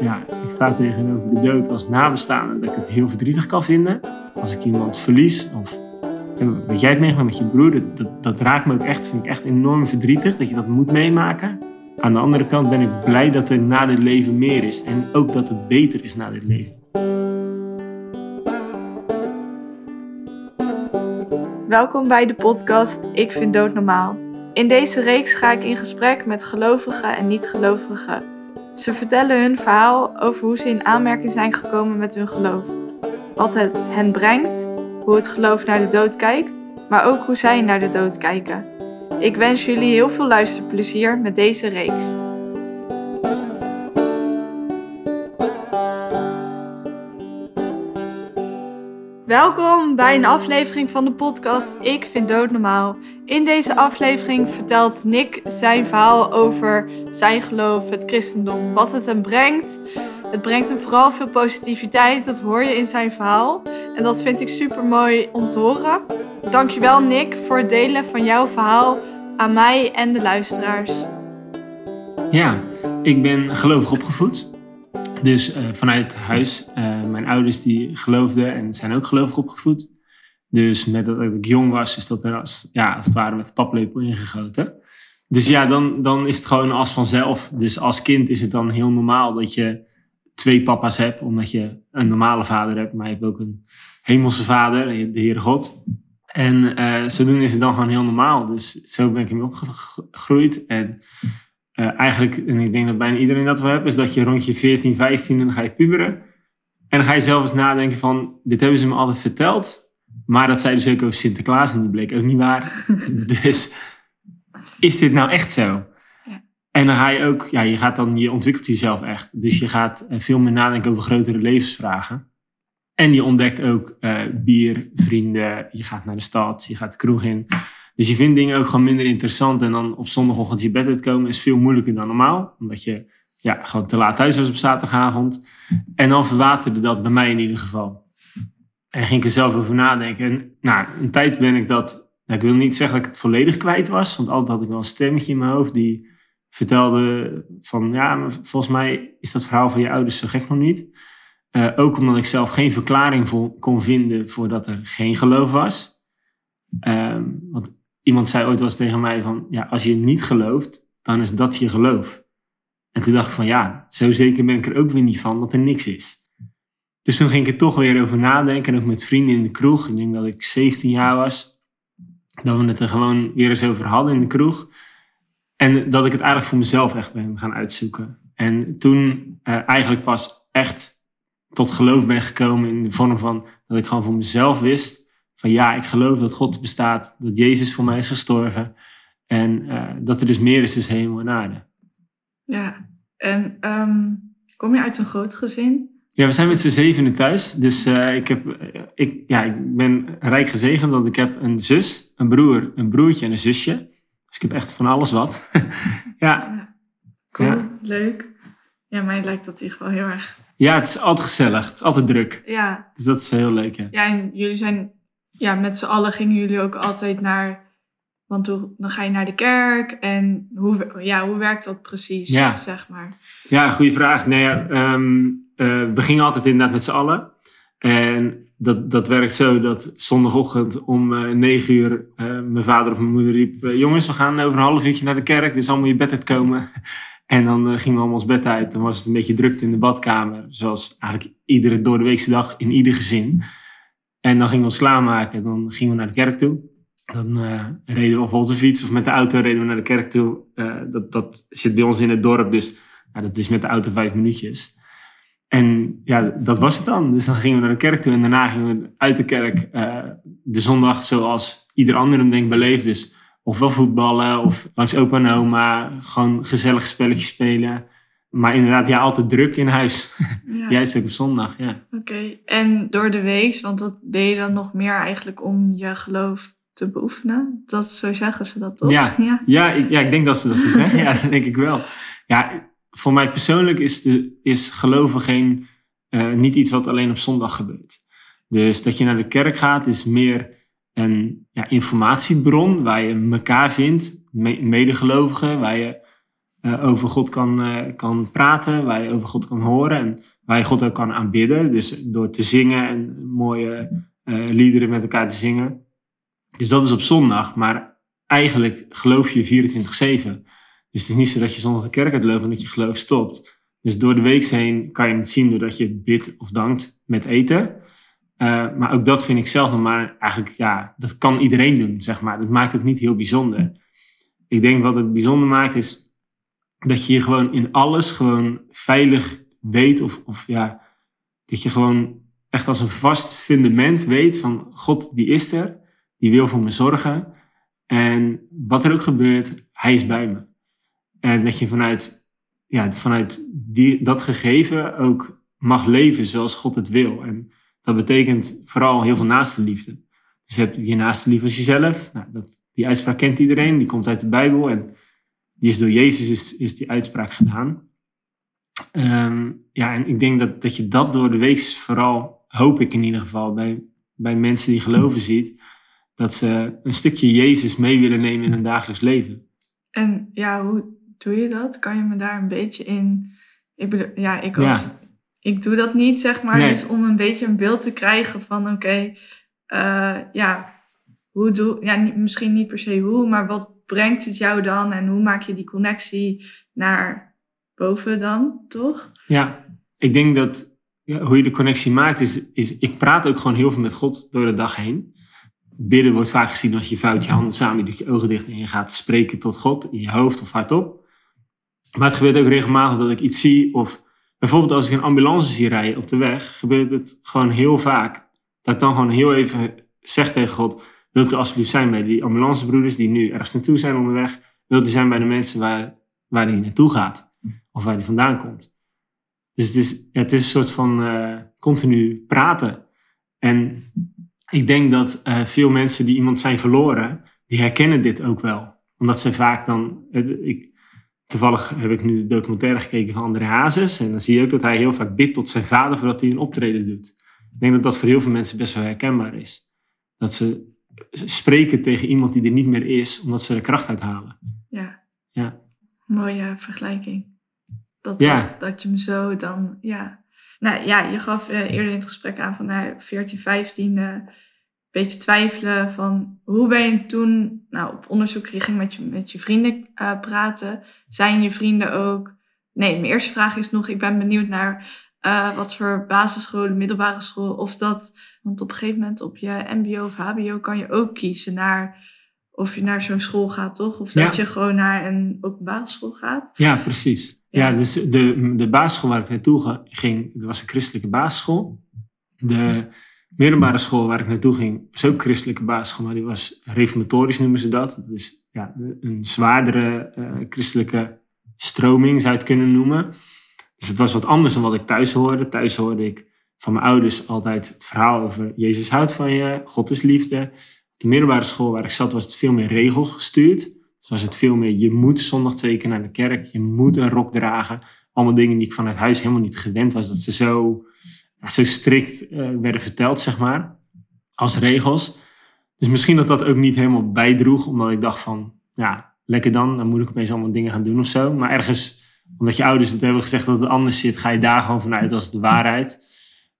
ja, ik sta tegenover de dood als nabestaande dat ik het heel verdrietig kan vinden. Als ik iemand verlies of wat jij hebt meegemaakt met je broer, dat, dat, raakt me ook echt, vind ik echt enorm verdrietig dat je dat moet meemaken. Aan de andere kant ben ik blij dat er na dit leven meer is en ook dat het beter is na dit leven. Welkom bij de podcast Ik vind dood normaal. In deze reeks ga ik in gesprek met gelovigen en niet-gelovigen. Ze vertellen hun verhaal over hoe ze in aanmerking zijn gekomen met hun geloof. Wat het hen brengt, hoe het geloof naar de dood kijkt, maar ook hoe zij naar de dood kijken. Ik wens jullie heel veel luisterplezier met deze reeks. Welkom bij een aflevering van de podcast Ik vind dood normaal. In deze aflevering vertelt Nick zijn verhaal over zijn geloof, het christendom, wat het hem brengt. Het brengt hem vooral veel positiviteit, dat hoor je in zijn verhaal. En dat vind ik super mooi om te horen. Dankjewel Nick voor het delen van jouw verhaal aan mij en de luisteraars. Ja, ik ben gelovig opgevoed. Dus uh, vanuit huis, uh, mijn ouders die geloofden en zijn ook gelovig opgevoed. Dus met dat ik jong was, is dat er als, ja, als het ware met de paplepel ingegoten. Dus ja, dan, dan is het gewoon als vanzelf. Dus als kind is het dan heel normaal dat je twee papa's hebt, omdat je een normale vader hebt, maar je hebt ook een hemelse vader, de Heere God. En uh, zodoende is het dan gewoon heel normaal. Dus zo ben ik ermee opgegroeid. En uh, eigenlijk, en ik denk dat bijna iedereen dat wel heeft, is dat je rond je 14, 15 en dan ga je puberen. En dan ga je zelf eens nadenken van, dit hebben ze me altijd verteld. Maar dat zei dus ook over Sinterklaas en die bleek ook niet waar. dus is dit nou echt zo? Ja. En dan ga je ook, ja, je gaat dan, je ontwikkelt jezelf echt. Dus je gaat eh, veel meer nadenken over grotere levensvragen. En je ontdekt ook uh, bier, vrienden, je gaat naar de stad, je gaat de kroeg in. Dus je vindt dingen ook gewoon minder interessant. En dan op zondagochtend je bed uitkomen is veel moeilijker dan normaal. Omdat je ja, gewoon te laat thuis was op zaterdagavond. En dan verwaterde dat bij mij in ieder geval. En ging ik er zelf over nadenken. En nou, een tijd ben ik dat... Ik wil niet zeggen dat ik het volledig kwijt was. Want altijd had ik wel een stemmetje in mijn hoofd die vertelde van... Ja, volgens mij is dat verhaal van je ouders zo gek nog niet. Uh, ook omdat ik zelf geen verklaring voor, kon vinden voordat er geen geloof was. Um, want iemand zei ooit wel eens tegen mij van... Ja, als je niet gelooft, dan is dat je geloof. En toen dacht ik van ja, zo zeker ben ik er ook weer niet van dat er niks is. Dus toen ging ik er toch weer over nadenken. En ook met vrienden in de kroeg. Ik denk dat ik 17 jaar was. Dat we het er gewoon weer eens over hadden in de kroeg. En dat ik het eigenlijk voor mezelf echt ben gaan uitzoeken. En toen uh, eigenlijk pas echt tot geloof ben gekomen in de vorm van dat ik gewoon voor mezelf wist van ja, ik geloof dat God bestaat, dat Jezus voor mij is gestorven en uh, dat er dus meer is dus hemel en aarde. Ja, en um, kom je uit een groot gezin? Ja, we zijn met z'n zevenen thuis. Dus uh, ik, heb, ik, ja, ik ben rijk gezegend, want ik heb een zus, een broer, een broertje en een zusje. Dus ik heb echt van alles wat. ja. Cool, ja. leuk. Ja, mij lijkt dat hier wel heel erg ja, het is altijd gezellig. Het is altijd druk. Ja. Dus dat is heel leuk, ja. Ja, en jullie zijn... Ja, met z'n allen gingen jullie ook altijd naar... Want toen, dan ga je naar de kerk. En hoe, ja, hoe werkt dat precies, ja. zeg maar? Ja, goede vraag. Nee, um, uh, we gingen altijd inderdaad met z'n allen. En dat, dat werkt zo dat zondagochtend om uh, negen uur uh, mijn vader of mijn moeder riep... jongens, we gaan over een half uurtje naar de kerk, dus allemaal je bed uitkomen. En dan gingen we allemaal ons bed uit. Dan was het een beetje drukte in de badkamer. Zoals eigenlijk iedere door de weekse dag in ieder gezin. En dan gingen we ons klaarmaken. Dan gingen we naar de kerk toe. Dan uh, reden we op de fiets of met de auto reden we naar de kerk toe. Uh, dat, dat zit bij ons in het dorp. Dus nou, dat is met de auto vijf minuutjes. En ja, dat was het dan. Dus dan gingen we naar de kerk toe. En daarna gingen we uit de kerk de zondag zoals ieder ander hem denk beleefd. Dus ofwel voetballen of langs opa en oma. Gewoon gezellig spelletjes spelen. Maar inderdaad, ja, altijd druk in huis. Ja. Juist ook op zondag, ja. Oké, en door de week, want dat deed je dan nog meer eigenlijk om je geloof te beoefenen? Dat, zo zeggen ze dat toch? Ja, ja. ja, ik, ja ik denk dat ze dat zo zeggen. ja, dat denk ik wel. Ja, voor mij persoonlijk is, de, is geloven geen, uh, niet iets wat alleen op zondag gebeurt. Dus dat je naar de kerk gaat is meer een ja, informatiebron waar je elkaar vindt, medegelovigen, waar je eh, over God kan, eh, kan praten, waar je over God kan horen en waar je God ook kan aanbidden. Dus door te zingen en mooie eh, liederen met elkaar te zingen. Dus dat is op zondag, maar eigenlijk geloof je 24-7. Dus het is niet zo dat je zondag de kerk uitloopt en dat je geloof stopt. Dus door de week heen kan je het zien doordat je bidt of dankt met eten. Maar ook dat vind ik zelf nog maar eigenlijk, ja, dat kan iedereen doen, zeg maar. Dat maakt het niet heel bijzonder. Ik denk wat het bijzonder maakt is dat je je gewoon in alles gewoon veilig weet of, of ja, dat je gewoon echt als een vast fundament weet van God, die is er, die wil voor me zorgen. En wat er ook gebeurt, hij is bij me. En dat je vanuit, ja, vanuit die, dat gegeven ook mag leven zoals God het wil. En dat betekent vooral heel veel naaste liefde. Dus heb je naaste liefde als jezelf. Nou, dat, die uitspraak kent iedereen, die komt uit de Bijbel en die is door Jezus is, is die uitspraak gedaan. Um, ja, en ik denk dat, dat je dat door de week vooral, hoop ik in ieder geval, bij, bij mensen die geloven ziet, dat ze een stukje Jezus mee willen nemen in hun dagelijks leven. En ja, hoe doe je dat? Kan je me daar een beetje in... Ik bedoel, ja, ik was... Ik doe dat niet, zeg maar. Dus om een beetje een beeld te krijgen van, oké, okay, uh, ja, hoe doe... Ja, misschien niet per se hoe, maar wat brengt het jou dan? En hoe maak je die connectie naar boven dan, toch? Ja, ik denk dat ja, hoe je de connectie maakt is, is... Ik praat ook gewoon heel veel met God door de dag heen bidden wordt vaak gezien als je vouwt je handen samen, je doet je ogen dicht en je gaat spreken tot God in je hoofd of hardop. Maar het gebeurt ook regelmatig dat ik iets zie of bijvoorbeeld als ik een ambulance zie rijden op de weg, gebeurt het gewoon heel vaak dat ik dan gewoon heel even zeg tegen God, wilt u alsjeblieft zijn bij die ambulancebroeders die nu ergens naartoe zijn onderweg, wilt u zijn bij de mensen waar, waar hij naartoe gaat of waar hij vandaan komt. Dus het is, het is een soort van uh, continu praten. En ik denk dat uh, veel mensen die iemand zijn verloren, die herkennen dit ook wel. Omdat ze vaak dan. Ik, toevallig heb ik nu de documentaire gekeken van André Hazes. En dan zie je ook dat hij heel vaak bidt tot zijn vader voordat hij een optreden doet. Ik denk dat dat voor heel veel mensen best wel herkenbaar is. Dat ze spreken tegen iemand die er niet meer is, omdat ze er kracht uit halen. Ja. ja. Mooie vergelijking. Dat, ja. dat, dat je me zo dan, ja, nou ja, je gaf uh, eerder in het gesprek aan van nou, 14, 15, uh, een beetje twijfelen van hoe ben je toen nou, op onderzoek, je ging met je, met je vrienden uh, praten. Zijn je vrienden ook? Nee, mijn eerste vraag is nog, ik ben benieuwd naar wat voor basisschool, middelbare school, of dat, want op een gegeven moment op je mbo of hbo kan je ook kiezen naar of je naar zo'n school gaat, toch? Of dat je gewoon naar een openbare school gaat. Ja, precies. Ja, dus de, de basisschool waar ik naartoe ging, dat was een christelijke basisschool. De middelbare school waar ik naartoe ging, was ook christelijke basisschool, maar die was reformatorisch noemen ze dat. Dat is ja, een zwaardere uh, christelijke stroming, zou je het kunnen noemen. Dus het was wat anders dan wat ik thuis hoorde. Thuis hoorde ik van mijn ouders altijd het verhaal over Jezus houdt van je, God is liefde. Op de middelbare school waar ik zat was het veel meer regels gestuurd was het veel meer, je moet zondag twee keer naar de kerk, je moet een rok dragen. Allemaal dingen die ik vanuit huis helemaal niet gewend was, dat ze zo, zo strikt uh, werden verteld, zeg maar, als regels. Dus misschien dat dat ook niet helemaal bijdroeg, omdat ik dacht van, ja, lekker dan, dan moet ik opeens allemaal dingen gaan doen of zo. Maar ergens, omdat je ouders het hebben gezegd dat het anders zit, ga je daar gewoon vanuit als de waarheid.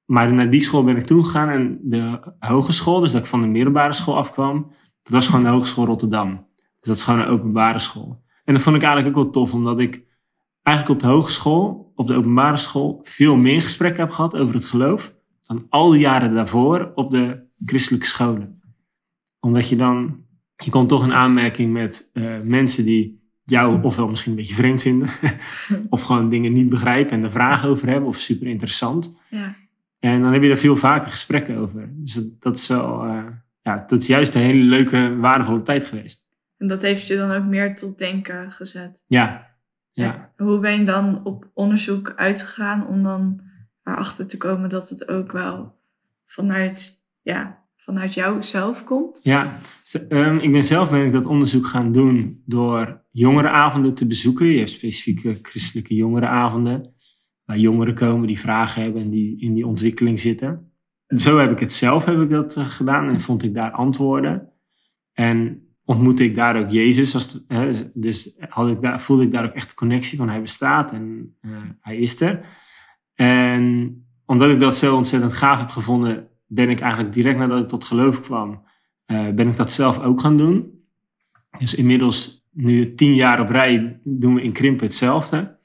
Maar naar die school ben ik toen gegaan en de hogeschool, dus dat ik van de middelbare school afkwam, dat was gewoon de Hogeschool Rotterdam. Dus dat is gewoon een openbare school. En dat vond ik eigenlijk ook wel tof, omdat ik eigenlijk op de hogeschool, op de openbare school, veel meer gesprekken heb gehad over het geloof dan al die jaren daarvoor op de christelijke scholen. Omdat je dan, je komt toch in aanmerking met uh, mensen die jou ofwel misschien een beetje vreemd vinden, of gewoon dingen niet begrijpen en er vragen over hebben, of super interessant. Ja. En dan heb je daar veel vaker gesprekken over. Dus dat, dat is wel, uh, ja, dat is juist een hele leuke, waardevolle tijd geweest. En dat heeft je dan ook meer tot denken gezet. Ja. ja. hoe ben je dan op onderzoek uitgegaan om dan erachter te komen dat het ook wel vanuit, ja, vanuit jou zelf komt? Ja, um, ik ben zelf ben ik dat onderzoek gaan doen door jongerenavonden te bezoeken. Je hebt specifieke christelijke jongerenavonden. Waar jongeren komen die vragen hebben en die in die ontwikkeling zitten. En zo heb ik het zelf heb ik dat, uh, gedaan en vond ik daar antwoorden. En ontmoette ik daar ook Jezus. Als, hè, dus had ik daar, voelde ik daar ook echt de connectie van hij bestaat en uh, hij is er. En omdat ik dat zo ontzettend gaaf heb gevonden, ben ik eigenlijk direct nadat ik tot geloof kwam, uh, ben ik dat zelf ook gaan doen. Dus inmiddels nu tien jaar op rij doen we in Krimpen hetzelfde.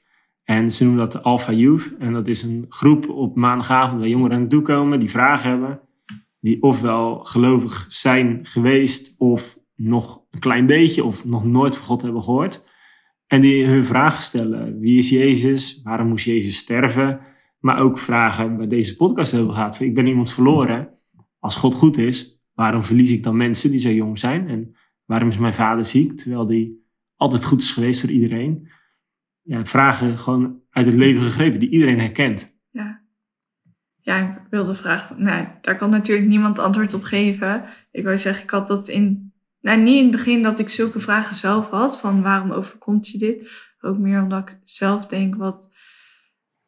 En ze noemen dat de Alpha Youth. En dat is een groep op maandagavond waar jongeren aan toe komen die vragen hebben. Die ofwel gelovig zijn geweest of nog een klein beetje of nog nooit van God hebben gehoord. En die hun vragen stellen. Wie is Jezus? Waarom moest Jezus sterven? Maar ook vragen waar deze podcast over gaat. Ik ben iemand verloren. Als God goed is, waarom verlies ik dan mensen die zo jong zijn? En waarom is mijn vader ziek, terwijl die altijd goed is geweest voor iedereen? Ja, vragen gewoon uit het leven gegrepen, die iedereen herkent. Ja. Ja, ik wilde vragen. Nee, daar kan natuurlijk niemand antwoord op geven. Ik wou zeggen, ik had dat in. Nou, niet in het begin dat ik zulke vragen zelf had. Van waarom overkomt je dit? Ook meer omdat ik zelf denk wat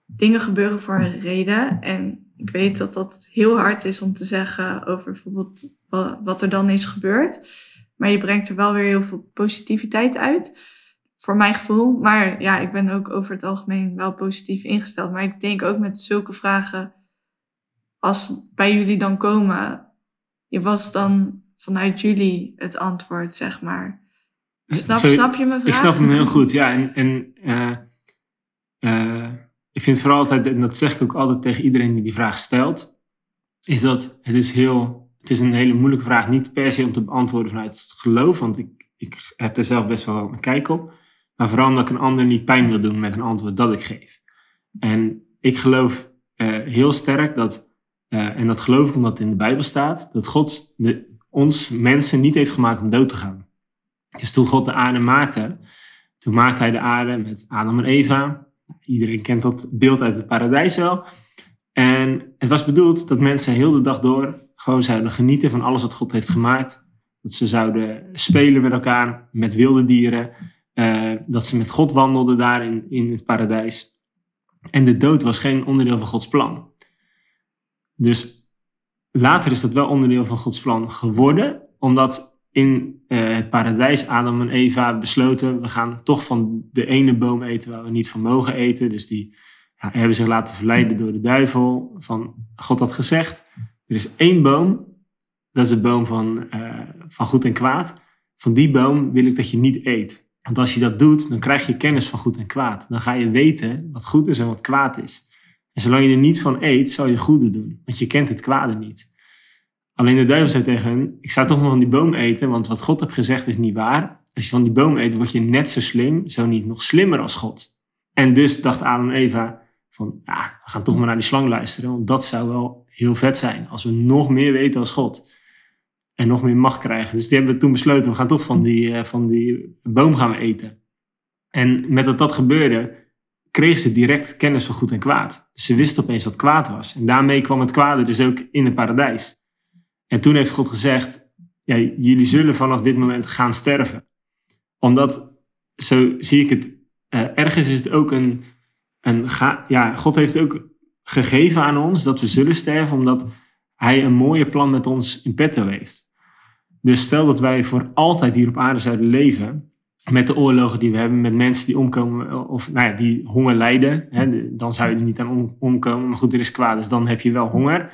dingen gebeuren voor een reden. En ik weet dat dat heel hard is om te zeggen over bijvoorbeeld wat er dan is gebeurd. Maar je brengt er wel weer heel veel positiviteit uit. Voor mijn gevoel. Maar ja, ik ben ook over het algemeen wel positief ingesteld. Maar ik denk ook met zulke vragen, als bij jullie dan komen, je was dan vanuit jullie het antwoord, zeg maar. Snap, snap je mijn vraag? Ik snap hem heel goed, ja. En, en uh, uh, ik vind vooral altijd, en dat zeg ik ook altijd tegen iedereen die die vraag stelt, is dat het is heel, het is een hele moeilijke vraag. Niet per se om te beantwoorden vanuit het geloof, want ik, ik heb er zelf best wel een kijk op. Maar vooral omdat ik een ander niet pijn wil doen met een antwoord dat ik geef. En ik geloof uh, heel sterk dat, uh, en dat geloof ik omdat het in de Bijbel staat, dat God ons mensen niet heeft gemaakt om dood te gaan. Dus toen God de aarde maakte, toen maakte hij de aarde met Adam en Eva. Iedereen kent dat beeld uit het paradijs wel. En het was bedoeld dat mensen heel de dag door gewoon zouden genieten van alles wat God heeft gemaakt. Dat ze zouden spelen met elkaar, met wilde dieren. Uh, dat ze met God wandelden daar in, in het paradijs. En de dood was geen onderdeel van Gods plan. Dus later is dat wel onderdeel van Gods plan geworden, omdat in uh, het paradijs Adam en Eva besloten, we gaan toch van de ene boom eten waar we niet van mogen eten. Dus die ja, hebben zich laten verleiden door de duivel. Van God had gezegd, er is één boom, dat is de boom van, uh, van goed en kwaad. Van die boom wil ik dat je niet eet. Want als je dat doet, dan krijg je kennis van goed en kwaad. Dan ga je weten wat goed is en wat kwaad is. En zolang je er niet van eet, zal je goede doen. Want je kent het kwade niet. Alleen de duivel zei tegen hen, ik zou toch nog van die boom eten, want wat God heeft gezegd is niet waar. Als je van die boom eet, word je net zo slim, zo niet nog slimmer als God. En dus dacht Adam en Eva van, ja, we gaan toch maar naar die slang luisteren, want dat zou wel heel vet zijn. Als we nog meer weten als God. En nog meer macht krijgen. Dus die hebben toen besloten, we gaan toch van die, uh, van die boom gaan eten. En met dat dat gebeurde, kregen ze direct kennis van goed en kwaad. Dus ze wisten opeens wat kwaad was. En daarmee kwam het kwade dus ook in het paradijs. En toen heeft God gezegd, ja, jullie zullen vanaf dit moment gaan sterven. Omdat, zo zie ik het, uh, ergens is het ook een, een ja, God heeft ook gegeven aan ons dat we zullen sterven, omdat hij een mooie plan met ons in petto heeft. Dus stel dat wij voor altijd hier op aarde zouden leven, met de oorlogen die we hebben, met mensen die omkomen of nou ja, die honger lijden, hè, dan zou je er niet aan omkomen. Maar goed, er is kwaad, dus dan heb je wel honger.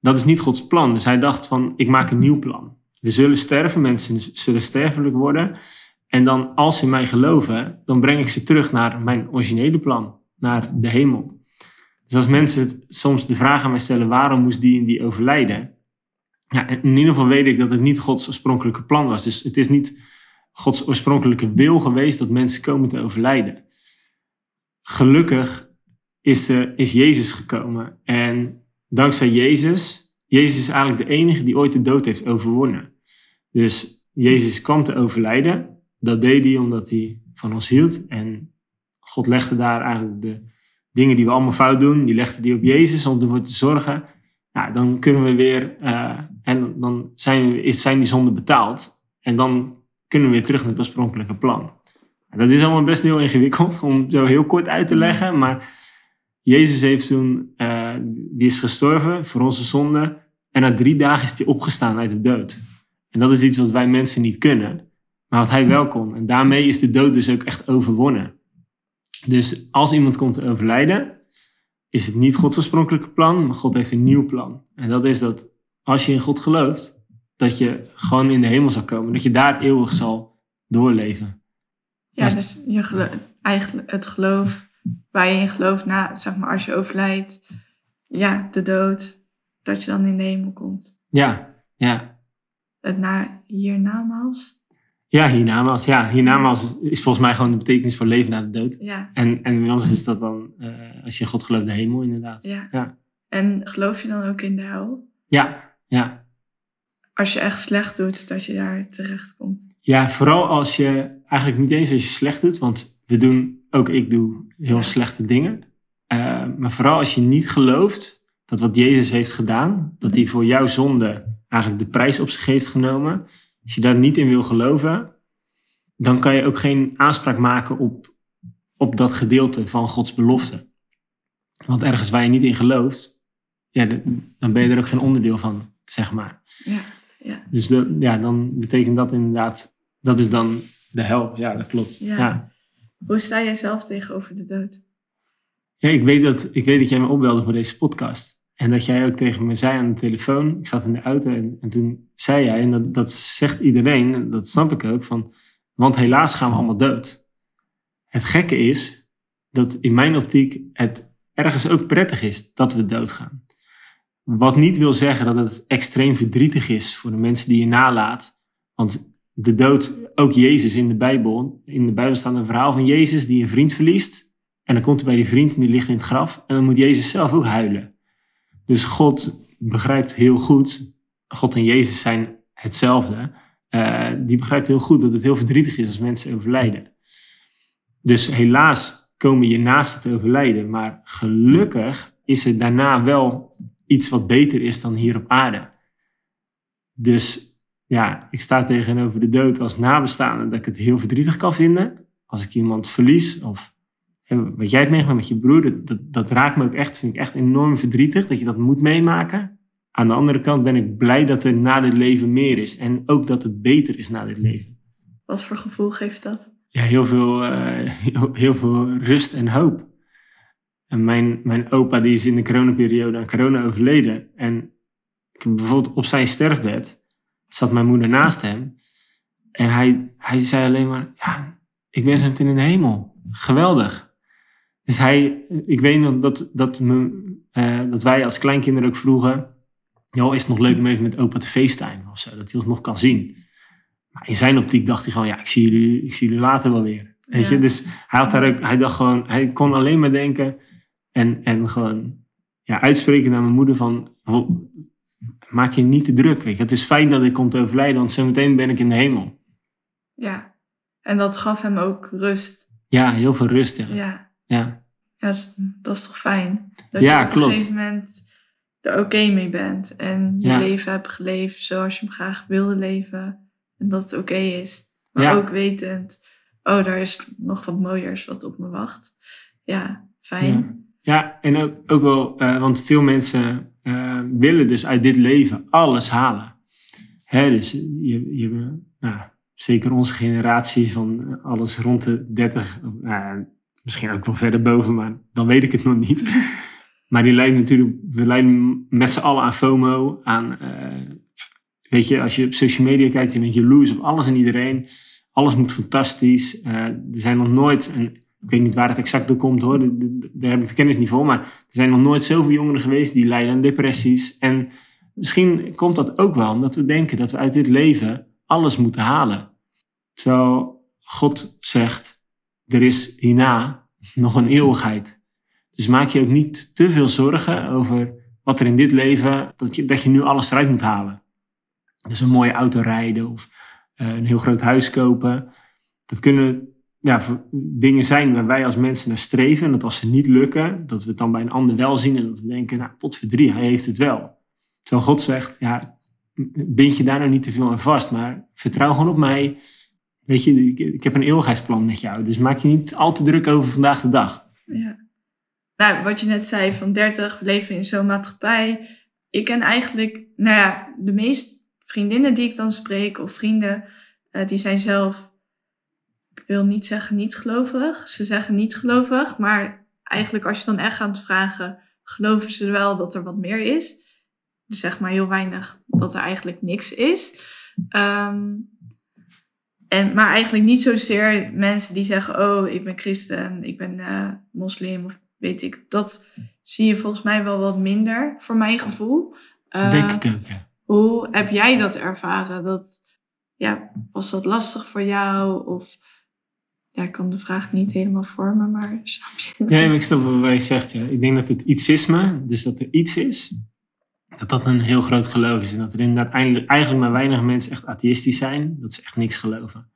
Dat is niet Gods plan. Dus hij dacht van, ik maak een nieuw plan. We zullen sterven, mensen zullen sterfelijk worden. En dan, als ze mij geloven, dan breng ik ze terug naar mijn originele plan, naar de hemel. Dus als mensen soms de vraag aan mij stellen, waarom moest die en die overlijden? Ja, in ieder geval weet ik dat het niet Gods oorspronkelijke plan was. Dus het is niet Gods oorspronkelijke wil geweest dat mensen komen te overlijden. Gelukkig is, er, is Jezus gekomen. En dankzij Jezus, Jezus is eigenlijk de enige die ooit de dood heeft overwonnen. Dus Jezus kwam te overlijden. Dat deed hij omdat hij van ons hield. En God legde daar eigenlijk de dingen die we allemaal fout doen, die legde hij op Jezus om ervoor te zorgen. Nou, dan kunnen we weer, uh, en dan zijn, zijn die zonden betaald. En dan kunnen we weer terug naar het oorspronkelijke plan. Dat is allemaal best heel ingewikkeld om zo heel kort uit te leggen. Maar Jezus heeft toen, uh, die is gestorven voor onze zonde. En na drie dagen is hij opgestaan uit de dood. En dat is iets wat wij mensen niet kunnen. maar wat hij wel kon. En daarmee is de dood dus ook echt overwonnen. Dus als iemand komt te overlijden, is het niet Gods oorspronkelijke plan, maar God heeft een nieuw plan. En dat is dat als je in God gelooft, dat je gewoon in de hemel zal komen. Dat je daar eeuwig zal doorleven. Ja, dus je gelo- eigenlijk het geloof waar je in gelooft, na, zeg maar, als je overlijdt, ja, de dood, dat je dan in de hemel komt. Ja, ja. Het na, hiernamaals? Ja, hiernamaals. Ja, hiernamaals is volgens mij gewoon de betekenis voor leven na de dood. Ja, En, en ons is dat dan, eh, als je God gelooft, de hemel inderdaad. ja, Ja. En geloof je dan ook in de hel? Ja, ja. Als je echt slecht doet, dat je daar terecht komt. Ja, vooral als je, eigenlijk niet eens als je slecht doet, want we doen, ook ik doe heel Ja. slechte dingen. Eh, maar vooral als je niet gelooft dat wat Jezus heeft gedaan, dat hij voor jouw zonde eigenlijk de prijs op zich heeft genomen. Als je daar niet in wil geloven, dan kan je ook geen aanspraak maken op, op dat gedeelte van Gods belofte. Want ergens waar je niet in gelooft, ja, dan ben je er ook geen onderdeel van, zeg maar. Ja, ja. Dus de, ja, dan betekent dat inderdaad, dat is dan de hel. Ja, dat klopt. Ja. Ja. Hoe sta jij zelf tegenover de dood? Ja, ik, weet dat, ik weet dat jij me opbelde voor deze podcast. En dat jij ook tegen me zei aan de telefoon. Ik zat in de auto en, en toen zei jij, en dat, zegt iedereen, en dat snap ik ook, van, want helaas gaan we allemaal dood. Het gekke is dat in mijn optiek het ergens ook prettig is dat we doodgaan. Wat niet wil zeggen dat het extreem verdrietig is voor de mensen die je nalaat. Want de dood, ook Jezus in de Bijbel, in de Bijbel staat een verhaal van Jezus die een vriend verliest. En dan komt hij bij die vriend en die ligt in het graf. En dan moet Jezus zelf ook huilen. Dus God begrijpt heel goed, God en Jezus zijn hetzelfde. Eh, die begrijpt heel goed dat het heel verdrietig is als mensen overlijden. Dus helaas komen je naast het overlijden. Maar gelukkig is er daarna wel iets wat beter is dan hier op aarde. Dus ja, ik sta tegenover de dood als nabestaande dat ik het heel verdrietig kan vinden. Als ik iemand verlies of en wat jij hebt meegemaakt met je broer, dat, dat, dat raakt me ook echt, vind ik echt enorm verdrietig dat je dat moet meemaken. Aan de andere kant ben ik blij dat er na dit leven meer is en ook dat het beter is na dit leven. Wat voor gevoel geeft dat? Ja, heel veel, eh, heel, heel veel rust en hoop. En mijn, mijn opa die is in de coronaperiode aan corona overleden. En bijvoorbeeld op zijn sterfbed zat mijn moeder naast hem. En hij, hij zei alleen maar, ja, ik ben zo meteen in de hemel. Geweldig. Dus hij, ik weet nog dat, dat, me, eh, dat wij als kleinkinderen ook vroegen, joh, is het nog leuk om even met opa te facetimen of zo, dat hij ons nog kan zien. Maar in zijn optiek dacht hij gewoon, ja, ik zie jullie, ik zie jullie later wel weer. Weet Ja. je, dus hij had daar ook, hij dacht gewoon, hij kon alleen maar denken en, en gewoon ja, uitspreken naar mijn moeder van, "Wo- maak je niet te druk, weet je. Het is fijn dat ik kom te overlijden, want zometeen ben ik in de hemel. Ja. En dat gaf hem ook rust. Ja, heel veel rust, ja. Ja. Ja, Ja, dat is, dat is toch fijn? Dat Ja, je op klopt. een gegeven moment er oké mee bent. En je Ja. leven hebt geleefd zoals je hem graag wilde leven. En dat het oké is. Maar Ja. ook wetend, oh, daar is nog wat mooiers wat op me wacht. Ja, fijn. Ja. Ja, en ook, ook wel, eh, want veel mensen eh, willen dus uit dit leven alles halen. Hè, dus je, je, nou, zeker onze generatie van alles rond de 30, of, nou, misschien ook wel verder boven, maar dan weet ik het nog niet. maar die lijden natuurlijk, we lijden met z'n allen aan FOMO, aan, eh, weet je, als je op social media kijkt, je bent jaloers op alles en iedereen. Alles moet fantastisch. Eh, er zijn nog nooit, en ik weet niet waar het exact door komt hoor, daar heb ik de kennis niet voor, maar er zijn nog nooit zoveel jongeren geweest die lijden aan depressies. En misschien komt dat ook wel omdat we denken dat we uit dit leven alles moeten halen. Terwijl God zegt, er is hierna nog een eeuwigheid. Dus maak je ook niet te veel zorgen over wat er in dit leven, dat je, dat je nu alles eruit moet halen. Dus een mooie auto rijden of eh, een heel groot huis kopen. Dat kunnen ja, dingen zijn waar wij als mensen naar streven. En dat als ze niet lukken, dat we het dan bij een ander wel zien. En dat we denken, nou, potverdrie, hij heeft het wel. Terwijl God zegt, ja, bind je daar nou niet te veel aan vast. Maar vertrouw gewoon op mij. Weet je, ik, heb een eeuwigheidsplan met jou. Dus maak je niet al te druk over vandaag de dag. Ja. Nou, wat je net zei, van 30, we leven in zo'n maatschappij. Ik ken eigenlijk, nou ja, de meeste vriendinnen die ik dan spreek, of vrienden, eh, die zijn zelf, ik wil niet zeggen niet gelovig. Ze zeggen niet gelovig, maar eigenlijk als je dan echt gaat vragen, geloven ze wel dat er wat meer is? Dus zeg maar heel weinig dat er eigenlijk niks is. Ehm, en, maar eigenlijk niet zozeer mensen die zeggen, oh, ik ben christen, ik ben eh, moslim of weet ik. Dat zie je volgens mij wel wat minder, voor mijn gevoel. Uh, Denk ik ook, ja. Hoe heb jij dat ervaren? Dat, ja, was dat lastig voor jou? Of, ja, ik kan de vraag niet helemaal vormen, maar snap je? Ja, maar ik snap wat je zegt. Ja. Ik denk dat het ietsisme, dus dat er iets is, dat dat een heel groot geloof is. En dat er inderdaad eigenlijk maar weinig mensen echt atheïstisch zijn. Dat ze echt niks geloven.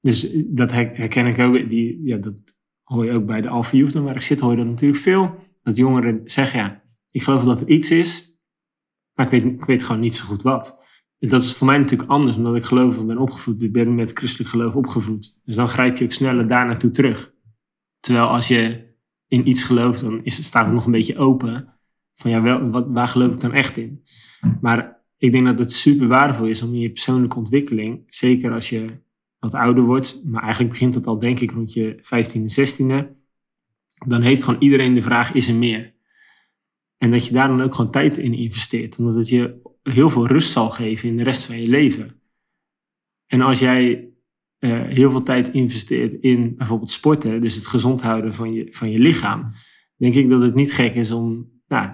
Dus eh, dat herken ik ook. Die, ja, dat hoor je ook bij de Alpha Youth, waar ik zit, hoor je dat natuurlijk veel. Dat jongeren zeggen, ja, ik geloof dat er iets is, maar ik weet, ik weet gewoon niet zo goed wat. Dat is voor mij natuurlijk anders, omdat ik geloof, ben opgevoed, ik ben met christelijk geloof opgevoed. Dus dan grijp je ook sneller daar naartoe terug. Terwijl als je in iets gelooft, dan is, staat het nog een beetje open van ja, wel, wat, waar geloof ik dan echt in? Maar ik denk dat het super waardevol is om in je persoonlijke ontwikkeling, zeker als je wat ouder wordt, maar eigenlijk begint dat al denk ik rond je 15e, 16e, dan heeft gewoon iedereen de vraag, is er meer? En dat je daar dan ook gewoon tijd in investeert, omdat het je heel veel rust zal geven in de rest van je leven. En als jij uh, heel veel tijd investeert in bijvoorbeeld sporten, dus het gezond houden van je, van je lichaam, denk ik dat het niet gek is om nou,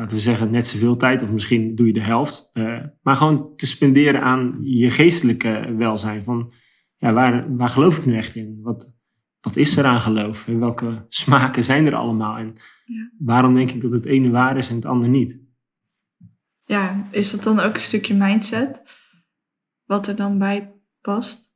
laten we zeggen, net zoveel tijd, of misschien doe je de helft. Uh, maar gewoon te spenderen aan je geestelijke welzijn. Van ja, waar, waar geloof ik nu echt in? Wat, wat is er aan geloof? En welke smaken zijn er allemaal? En ja. waarom denk ik dat het ene waar is en het andere niet? Ja, is dat dan ook een stukje mindset? Wat er dan bij past?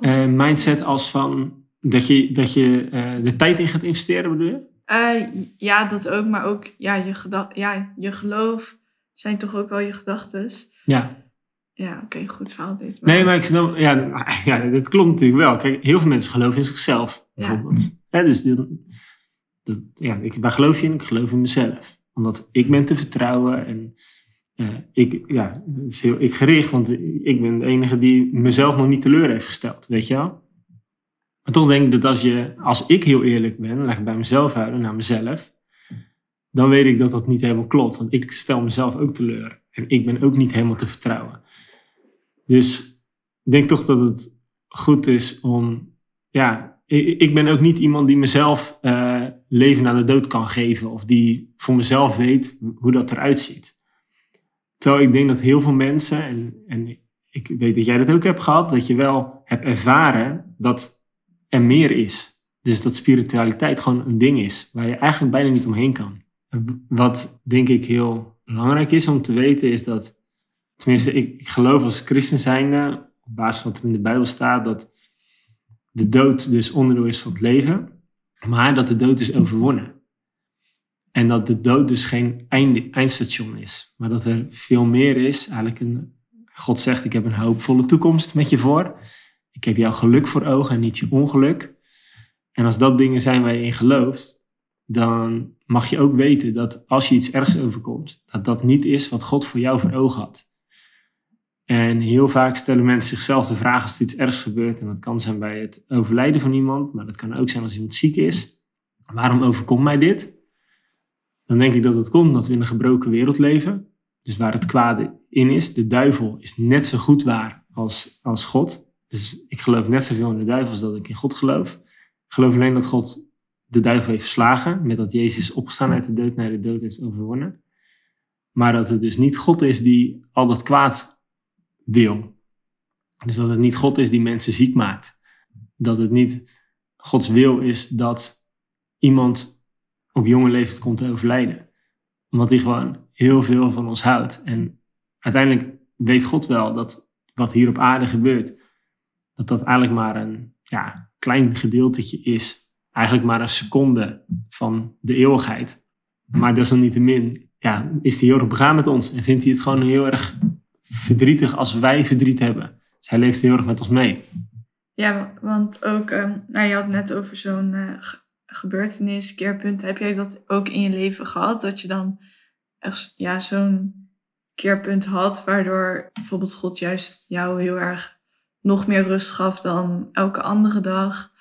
Uh, mindset als van dat je, dat je uh, de tijd in gaat investeren, bedoel je? Uh, ja, dat ook, maar ook ja, je, ja, je geloof zijn toch ook wel je gedachten. Ja. Ja, oké, goed verhaal dit. Nee, maar ik snap, ja, ja, dat klopt natuurlijk wel. Kijk, heel veel mensen geloven in zichzelf, bijvoorbeeld. Ja. dus die, dat, ja, ik, waar geloof je in? Ik geloof in mezelf. Omdat ik ben te vertrouwen en uh, ik, ja, is heel ik gericht, want ik ben de enige die mezelf nog niet teleur heeft gesteld, weet je wel? Maar toch denk ik dat als, je, als ik heel eerlijk ben, laat ik bij mezelf houden, naar mezelf, dan weet ik dat dat niet helemaal klopt. Want ik stel mezelf ook teleur. En ik ben ook niet helemaal te vertrouwen. Dus ik denk toch dat het goed is om, ja, ik, ben ook niet iemand die mezelf uh, leven naar de dood kan geven. Of die voor mezelf weet hoe dat eruit ziet. Terwijl ik denk dat heel veel mensen, en, en ik weet dat jij dat ook hebt gehad, dat je wel hebt ervaren dat er meer is. Dus dat spiritualiteit gewoon een ding is waar je eigenlijk bijna niet omheen kan. Wat denk ik heel belangrijk is om te weten is dat, tenminste ik, geloof als christen zijnde, op basis van wat er in de Bijbel staat, dat de dood dus onderdeel is van het leven, maar dat de dood is overwonnen. En dat de dood dus geen eindstation is, maar dat er veel meer is. Eigenlijk God zegt, ik heb een hoopvolle toekomst met je voor. Ik heb jouw geluk voor ogen en niet je ongeluk. En als dat dingen zijn waar je in gelooft, dan mag je ook weten dat als je iets ergs overkomt, dat dat niet is wat God voor jou voor ogen had. En heel vaak stellen mensen zichzelf de vraag als er iets ergs gebeurt. En dat kan zijn bij het overlijden van iemand, maar dat kan ook zijn als iemand ziek is. Waarom overkomt mij dit? Dan denk ik dat het komt omdat we in een gebroken wereld leven. Dus waar het kwade in is, de duivel is net zo goed waar als, als God. Dus ik geloof net zoveel in de duivel als dat ik in God geloof. Ik geloof alleen dat God de duivel heeft verslagen, met dat Jezus opgestaan uit de dood naar de dood heeft overwonnen. Maar dat het dus niet God is die al dat kwaad wil. Dus dat het niet God is die mensen ziek maakt. Dat het niet Gods wil is dat iemand op jonge leeftijd komt te overlijden. Omdat hij gewoon heel veel van ons houdt. En uiteindelijk weet God wel dat wat hier op aarde gebeurt, dat dat eigenlijk maar een ja, klein gedeeltetje is. Eigenlijk maar een seconde van de eeuwigheid. Maar desalniettemin ja, is hij heel erg begaan met ons. En vindt hij het gewoon heel erg verdrietig als wij verdriet hebben. Dus hij leeft heel erg met ons mee. Ja, want ook, um, nou, je had net over zo'n uh, gebeurtenis, keerpunt. Heb jij dat ook in je leven gehad? Dat je dan ja, zo'n keerpunt had, waardoor bijvoorbeeld God juist jou heel erg nog meer rust gaf dan elke andere dag?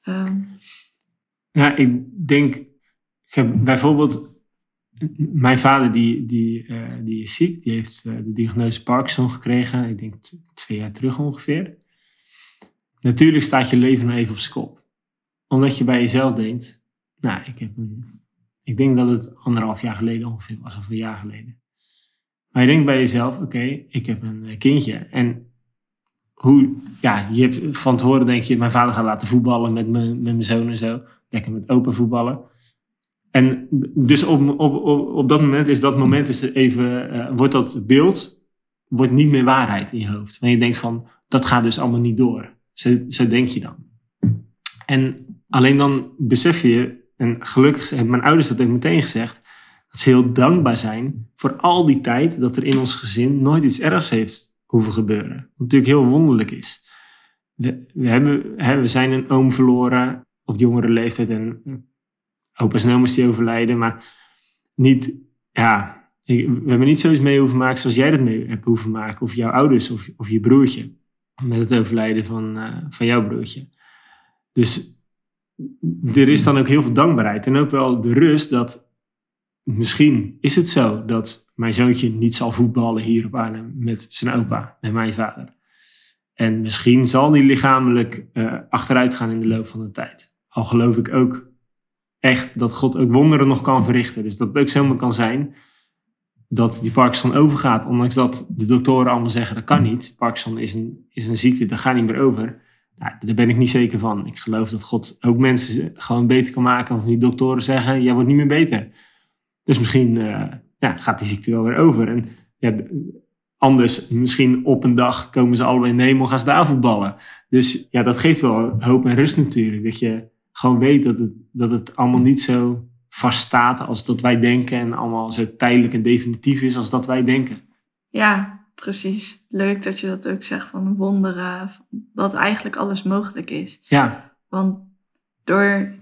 Ehm, Ja, ik denk, bijvoorbeeld, mijn vader die, die, eh, die is ziek, die heeft eh, de diagnose Parkinson gekregen, ik denk twee jaar terug ongeveer. Natuurlijk staat je leven nog even op zijn. Omdat je bij jezelf denkt, nou, ik heb ik denk dat het anderhalf jaar geleden ongeveer was, of een jaar geleden. Maar je denkt bij jezelf, oké, ik heb een eh, kindje. En hoe, ja, je hebt van tevoren denk je, mijn vader gaat laten voetballen met met mijn zoon en zo. Lekker met open voetballen. En dus op, op, op, dat moment is dat moment is even, eh, wordt dat beeld wordt niet meer waarheid in je hoofd. Want je denkt van, dat gaat dus allemaal niet door. Zo, zo denk je dan. En alleen dan besef je, en gelukkig hebben mijn ouders dat ook meteen gezegd, dat ze heel dankbaar zijn voor al die tijd dat er in ons gezin nooit iets ergs heeft hoeven gebeuren. Wat natuurlijk heel wonderlijk is. We, we, hebben, we zijn een oom verloren op jongere leeftijd en opa's en die overlijden, maar niet, ja, we hebben niet zoiets mee hoeven maken zoals jij dat mee hebt hoeven maken, of jouw ouders of, of je broertje, met het overlijden van, eh, van jouw broertje. Dus er is dan ook heel veel dankbaarheid en ook wel de rust dat misschien is het zo dat mijn zoontje niet zal voetballen hier op Arnhem met zijn opa, met mijn vader. En misschien zal die lichamelijk eh, achteruit gaan in de loop van de tijd. Al geloof ik ook echt dat God ook wonderen nog kan verrichten. Dus dat het ook zomaar kan zijn dat die Parkinson overgaat. Ondanks dat de doktoren allemaal zeggen dat kan niet. Parkinson is een, is een ziekte, dat gaat niet meer over. Nou, daar ben ik niet zeker van. Ik geloof dat God ook mensen gewoon beter kan maken. Of die doktoren zeggen, jij wordt niet meer beter. Dus misschien eh, ja, gaat die ziekte wel weer over. En ja, anders, misschien op een dag komen ze allebei in de hemel, gaan ze daar voetballen. Dus ja, dat geeft wel hoop en rust natuurlijk. Dat je gewoon weet dat het, dat het allemaal niet zo vaststaat als dat wij denken. En allemaal zo tijdelijk en definitief is als dat wij denken. Ja, precies. Leuk dat je dat ook zegt van wonderen, dat eigenlijk alles mogelijk is. Ja, Want door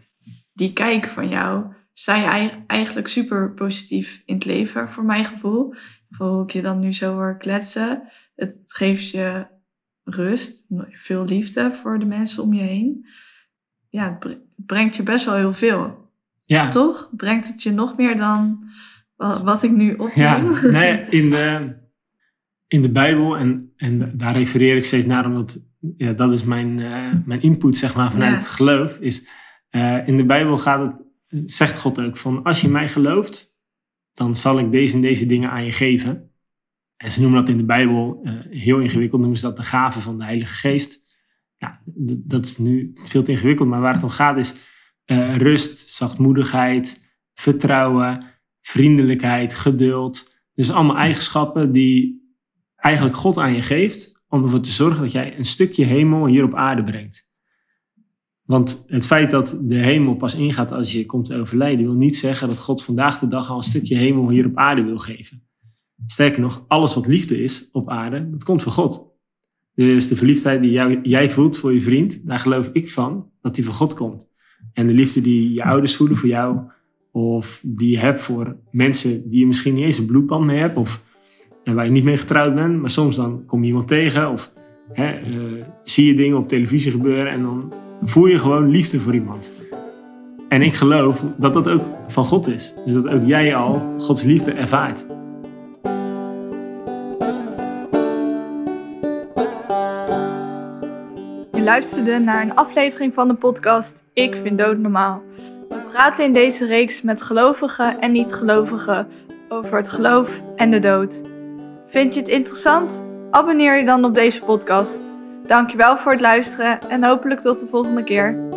die kijk van jou sta je ei- eigenlijk super positief in het leven, voor mijn gevoel. Hoe ik je dan nu zo hoor kletsen. Het geeft je rust, veel liefde voor de mensen om je heen. Ja, het bre- het brengt je best wel heel veel. ja. Toch? Brengt het je nog meer dan wa- wat ik nu opneem? Ja, nee, in de, in de Bijbel, en, en daar refereer ik steeds naar, omdat ja, dat is mijn, eh, mijn input zeg maar, vanuit Ja. het geloof, is eh, in de Bijbel gaat het, zegt God ook van, als je mij gelooft, dan zal ik deze en deze dingen aan je geven. En ze noemen dat in de Bijbel, eh, heel ingewikkeld, noemen ze dat de gave van de Heilige Geest. Dat is nu veel te ingewikkeld, maar waar het om gaat is eh, rust, zachtmoedigheid, vertrouwen, vriendelijkheid, geduld. Dus allemaal eigenschappen die eigenlijk God aan je geeft om ervoor te zorgen dat jij een stukje hemel hier op aarde brengt. Want het feit dat de hemel pas ingaat als je komt te overlijden, wil niet zeggen dat God vandaag de dag al een stukje hemel hier op aarde wil geven. Sterker nog, alles wat liefde is op aarde, dat komt van God. Dus de verliefdheid die jij voelt voor je vriend, daar geloof ik van dat die van God komt. En de liefde die je ouders voelen voor jou, of die je hebt voor mensen die je misschien niet eens een bloedband mee hebt, of en waar je niet mee getrouwd bent, maar soms dan kom je iemand tegen, of hè, eh, zie je dingen op televisie gebeuren en dan voel je gewoon liefde voor iemand. En ik geloof dat dat ook van God is. Dus dat ook jij al Gods liefde ervaart. Je luisterde naar een aflevering van de podcast Ik vind dood normaal. We praten in deze reeks met gelovigen en niet-gelovigen over het geloof en de dood. Vind je het interessant? Abonneer je dan op deze podcast. Dankjewel voor het luisteren en hopelijk tot de volgende keer.